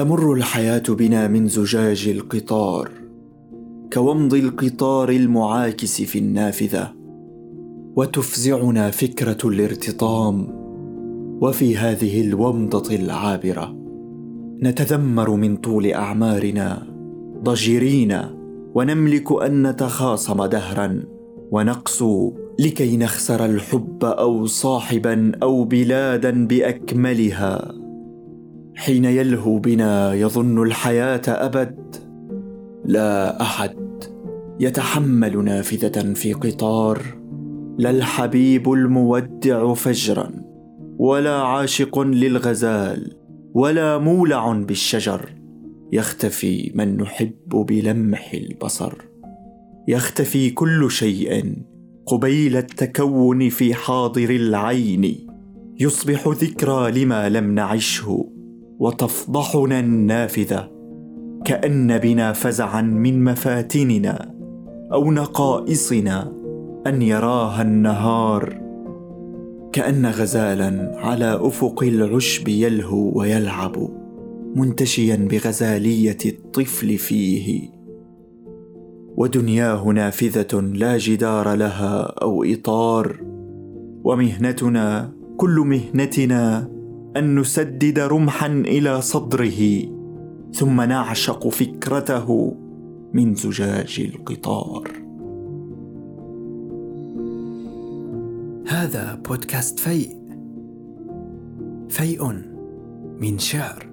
تمر الحياة بنا من زجاج القطار كومض القطار المعاكس في النافذة وتفزعنا فكرة الارتطام وفي هذه الومضة العابرة نتذمر من طول أعمارنا ضجيرين ونملك أن نتخاصم دهرا ونقسو لكي نخسر الحب أو صاحبا أو بلادا بأكملها. حين يلهو بنا يظن الحياة أبد. لا أحد يتحمل نافذة في قطار لا الحبيب المودع فجرا ولا عاشق للغزال ولا مولع بالشجر. يختفي من نحب بلمح البصر. يختفي كل شيء قبيل التكون في حاضر العين. يصبح ذكرى لما لم نعشه. وتفضحنا النافذة كأن بنا فزعا من مفاتننا أو نقائصنا أن يراها النهار كأن غزالا على أفق العشب يلهو ويلعب منتشيا بغزالية الطفل فيه. ودنياه نافذة لا جدار لها أو إطار ومهنتنا كل مهنتنا أن نسدد رمحا إلى صدره ثم نعشق فكرته من زجاج القطار. هذا بودكاست فيء. فيء من شعر.